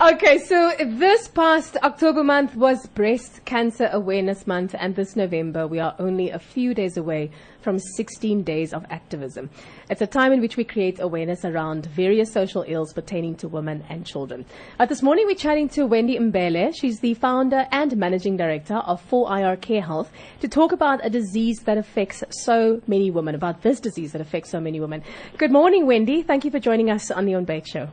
Okay, so this past October month was Breast Cancer Awareness Month, and this November we are only a few days away from 16 days of activism. It's a time in which we create awareness around various social ills pertaining to women and children. Uh, this morning we're chatting to Wendy Mbele. She's the founder and managing director of 4IR Care Health to talk about a disease that affects so many women, about this disease that affects so many women. Good morning, Wendy. Thank you for joining us on the On Bake Show.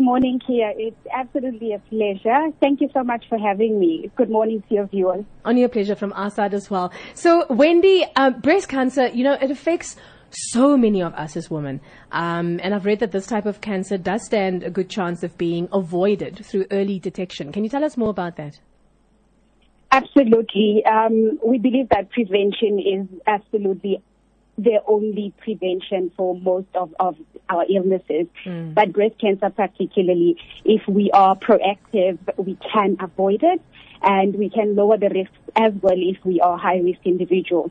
Good morning, Kia. It's absolutely a pleasure. Thank you so much for having me. Good morning to your viewers. On your pleasure from our side as well. So, Wendy, uh, breast cancer, you know, it affects so many of us as women. Um, and I've read that this type of cancer does stand a good chance of being avoided through early detection. Can you tell us more about that? Absolutely. Um, we believe that prevention is absolutely the only prevention for most of, of our illnesses. Mm. But breast cancer particularly, if we are proactive, we can avoid it and we can lower the risk as well if we are high risk individuals.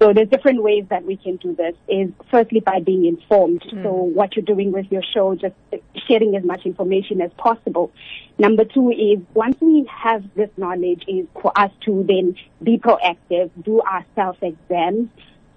So there's different ways that we can do this is firstly by being informed. Mm. So what you're doing with your show, just sharing as much information as possible. Number two is once we have this knowledge is for us to then be proactive, do our self exams,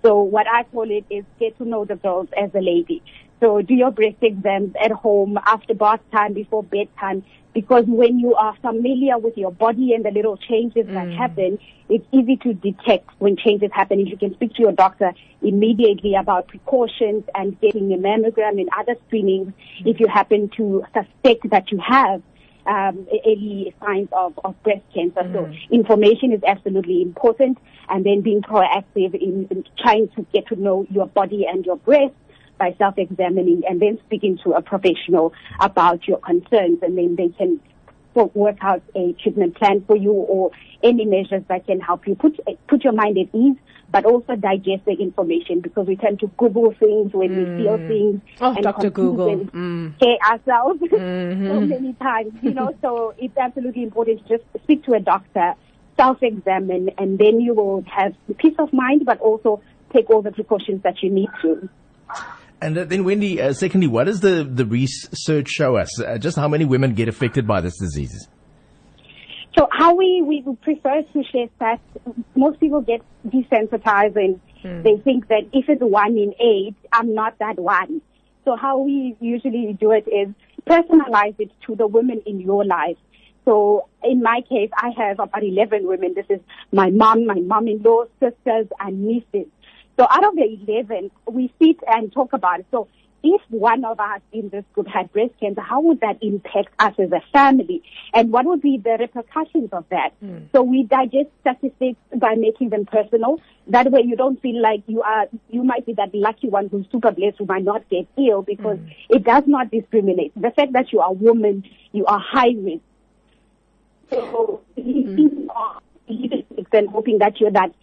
so what I call it is get to know the girls as a lady. So do your breast exams at home after bath time, before bedtime, because when you are familiar with your body and the little changes mm. that happen, it's easy to detect when changes happen. If you can speak to your doctor immediately about precautions and getting a mammogram and other screenings, mm. if you happen to suspect that you have um, early signs of, of breast cancer. Mm. So information is absolutely important and then being proactive in, in trying to get to know your body and your breast by self-examining and then speaking to a professional about your concerns and then they can work out a treatment plan for you or any measures that can help you put put your mind at ease but also digest the information because we tend to Google things when mm. we feel mm. things oh, and Dr. Google. and mm. ourselves mm-hmm. so many times, you know, so it's absolutely important to just speak to a doctor, self-examine, and then you will have peace of mind, but also take all the precautions that you need to. And uh, then, Wendy, uh, secondly, what does the, the research show us? Uh, just how many women get affected by this disease? So how we, we prefer to share that most people get desensitized and mm. they think that if it's one in eight, I'm not that one. So how we usually do it is personalize it to the women in your life. So in my case, I have about 11 women. This is my mom, my mom-in-law, sisters, and nieces. So out of the 11, we sit and talk about it. So if one of us in this group had breast cancer, how would that impact us as a family? And what would be the repercussions of that? Mm. So we digest statistics by making them personal. That way you don't feel like you are, you might be that lucky one who's super blessed who might not get ill because mm. it does not discriminate. The fact that you are a woman, you are high risk. So mm and hoping that you're that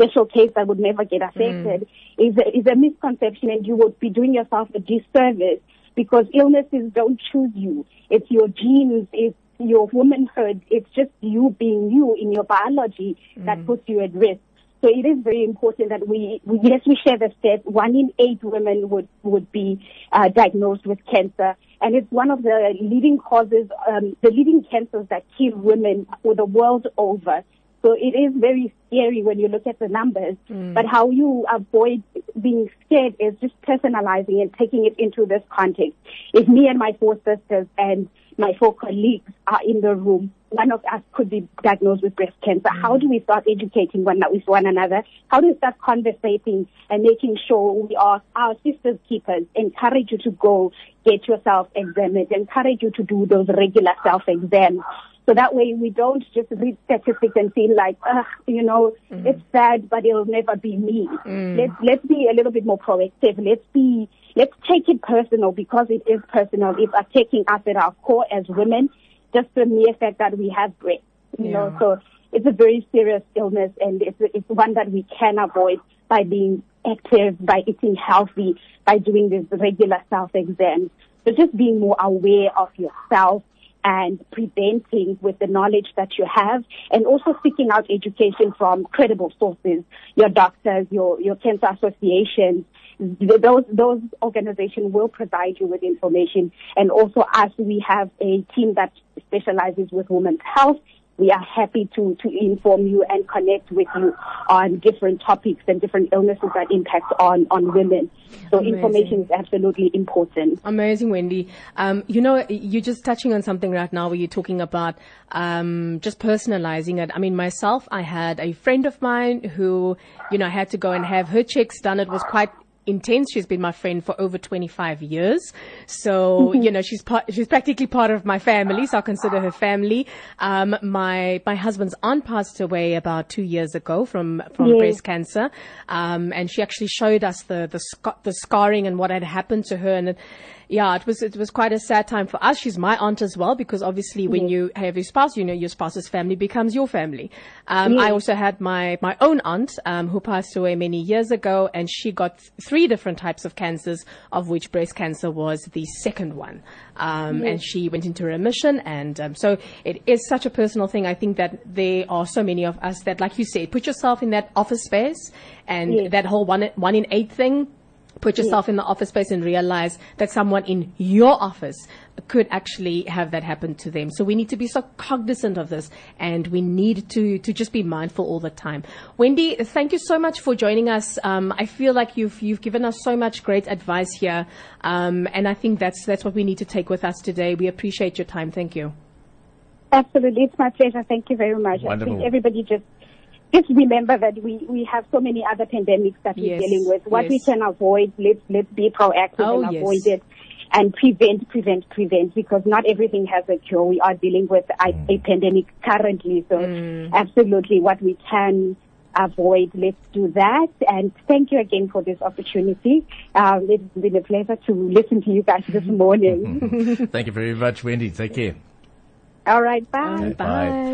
special case that would never get affected mm. is, a, is a misconception and you would be doing yourself a disservice because illnesses don't choose you. It's your genes, it's your womanhood, it's just you being you in your biology mm. that puts you at risk. So it is very important that we, we yes, we share the stats. One in eight women would, would be uh, diagnosed with cancer. And it's one of the leading causes, um, the leading cancers that kill women for the world over. So it is very scary when you look at the numbers. Mm. But how you avoid being scared is just personalizing and taking it into this context. If me and my four sisters and my four colleagues are in the room, one of us could be diagnosed with breast cancer. Mm. How do we start educating one with one another? How do we start conversating and making sure we are our sisters keepers? Encourage you to go get yourself examined. Encourage you to do those regular self exams so that way we don't just read statistics and feel like, uh, you know, mm. it's sad, but it'll never be me. Mm. Let's, let's be a little bit more proactive. Let's be, let's take it personal because it is personal. It's attacking us at our core as women, just the mere fact that we have breasts, you yeah. know, so it's a very serious illness and it's, it's one that we can avoid by being active, by eating healthy, by doing these regular self exams. So just being more aware of yourself and preventing with the knowledge that you have and also seeking out education from credible sources, your doctors, your, your cancer associations. Those, those organizations will provide you with information. And also us, we have a team that specializes with women's health we are happy to, to inform you and connect with you on different topics and different illnesses that impact on, on women. So Amazing. information is absolutely important. Amazing, Wendy. Um, you know, you're just touching on something right now where you're talking about um, just personalizing it. I mean, myself, I had a friend of mine who, you know, had to go and have her checks done. It was quite intense. She's been my friend for over 25 years. So, mm-hmm. you know, she's part, she's practically part of my family. So I consider her family. Um, my, my husband's aunt passed away about two years ago from, from yes. breast cancer. Um, and she actually showed us the, the, sc- the scarring and what had happened to her. And it, yeah, it was it was quite a sad time for us. She's my aunt as well because obviously when yes. you have your spouse, you know your spouse's family becomes your family. Um, yes. I also had my my own aunt um, who passed away many years ago, and she got three different types of cancers, of which breast cancer was the second one. Um, yes. And she went into remission, and um, so it is such a personal thing. I think that there are so many of us that, like you said, put yourself in that office space, and that whole one one in eight thing put yourself in the office space and realize that someone in your office could actually have that happen to them. So we need to be so cognizant of this and we need to, to just be mindful all the time. Wendy, thank you so much for joining us. Um, I feel like you've, you've given us so much great advice here. Um, and I think that's, that's what we need to take with us today. We appreciate your time. Thank you. Absolutely. It's my pleasure. Thank you very much. Wonderful. I think everybody just just remember that we, we have so many other pandemics that we're dealing with. What yes. we can avoid, let's, let's be proactive oh, and avoid yes. it and prevent, prevent, prevent because not everything has a cure. We are dealing with a, a mm. pandemic currently. So mm. absolutely what we can avoid, let's do that. And thank you again for this opportunity. Um, it's been a pleasure to listen to you guys this morning. thank you very much, Wendy. Take care. All right. Bye. Okay, bye. bye.